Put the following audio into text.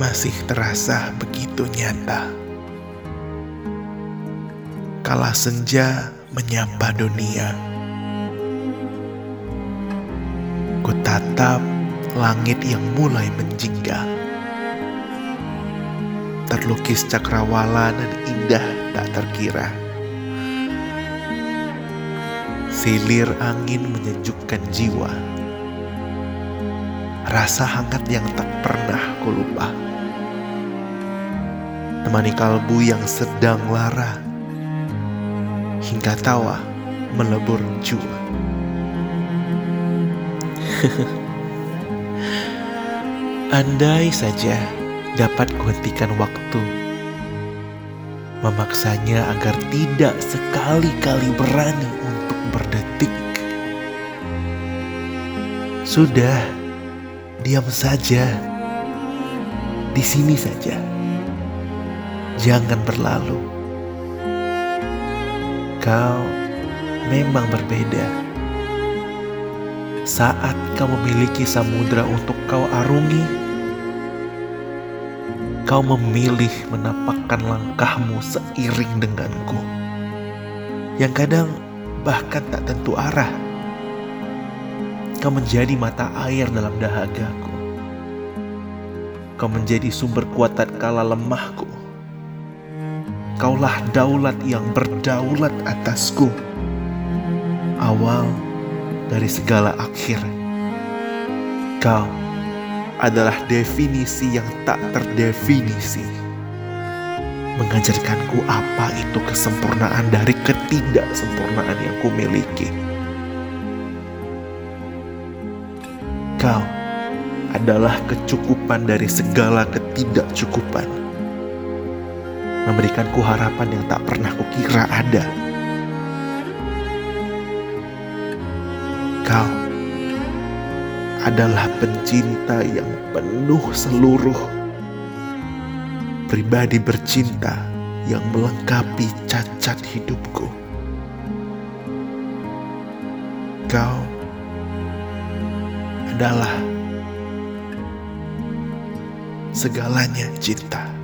masih terasa begitu nyata. Kala senja menyapa dunia, ku tatap langit yang mulai menjingga. Terlukis cakrawala dan indah tak terkira. Silir angin menyejukkan jiwa. Rasa hangat yang tak pernah ku lupa. Temani kalbu yang sedang lara hingga tawa melebur jua. Andai saja dapat kuhentikan waktu, memaksanya agar tidak sekali-kali berani untuk berdetik. Sudah, diam saja, di sini saja, jangan berlalu kau memang berbeda. Saat kau memiliki samudra untuk kau arungi, kau memilih menapakkan langkahmu seiring denganku. Yang kadang bahkan tak tentu arah. Kau menjadi mata air dalam dahagaku. Kau menjadi sumber kuatan kala lemahku Kaulah daulat yang berdaulat atasku. Awal dari segala akhir. Kau adalah definisi yang tak terdefinisi. Mengajarkanku apa itu kesempurnaan dari ketidaksempurnaan yang kumiliki. Kau adalah kecukupan dari segala ketidakcukupan memberikanku harapan yang tak pernah kukira ada. Kau adalah pencinta yang penuh seluruh pribadi bercinta yang melengkapi cacat hidupku. Kau adalah segalanya cinta.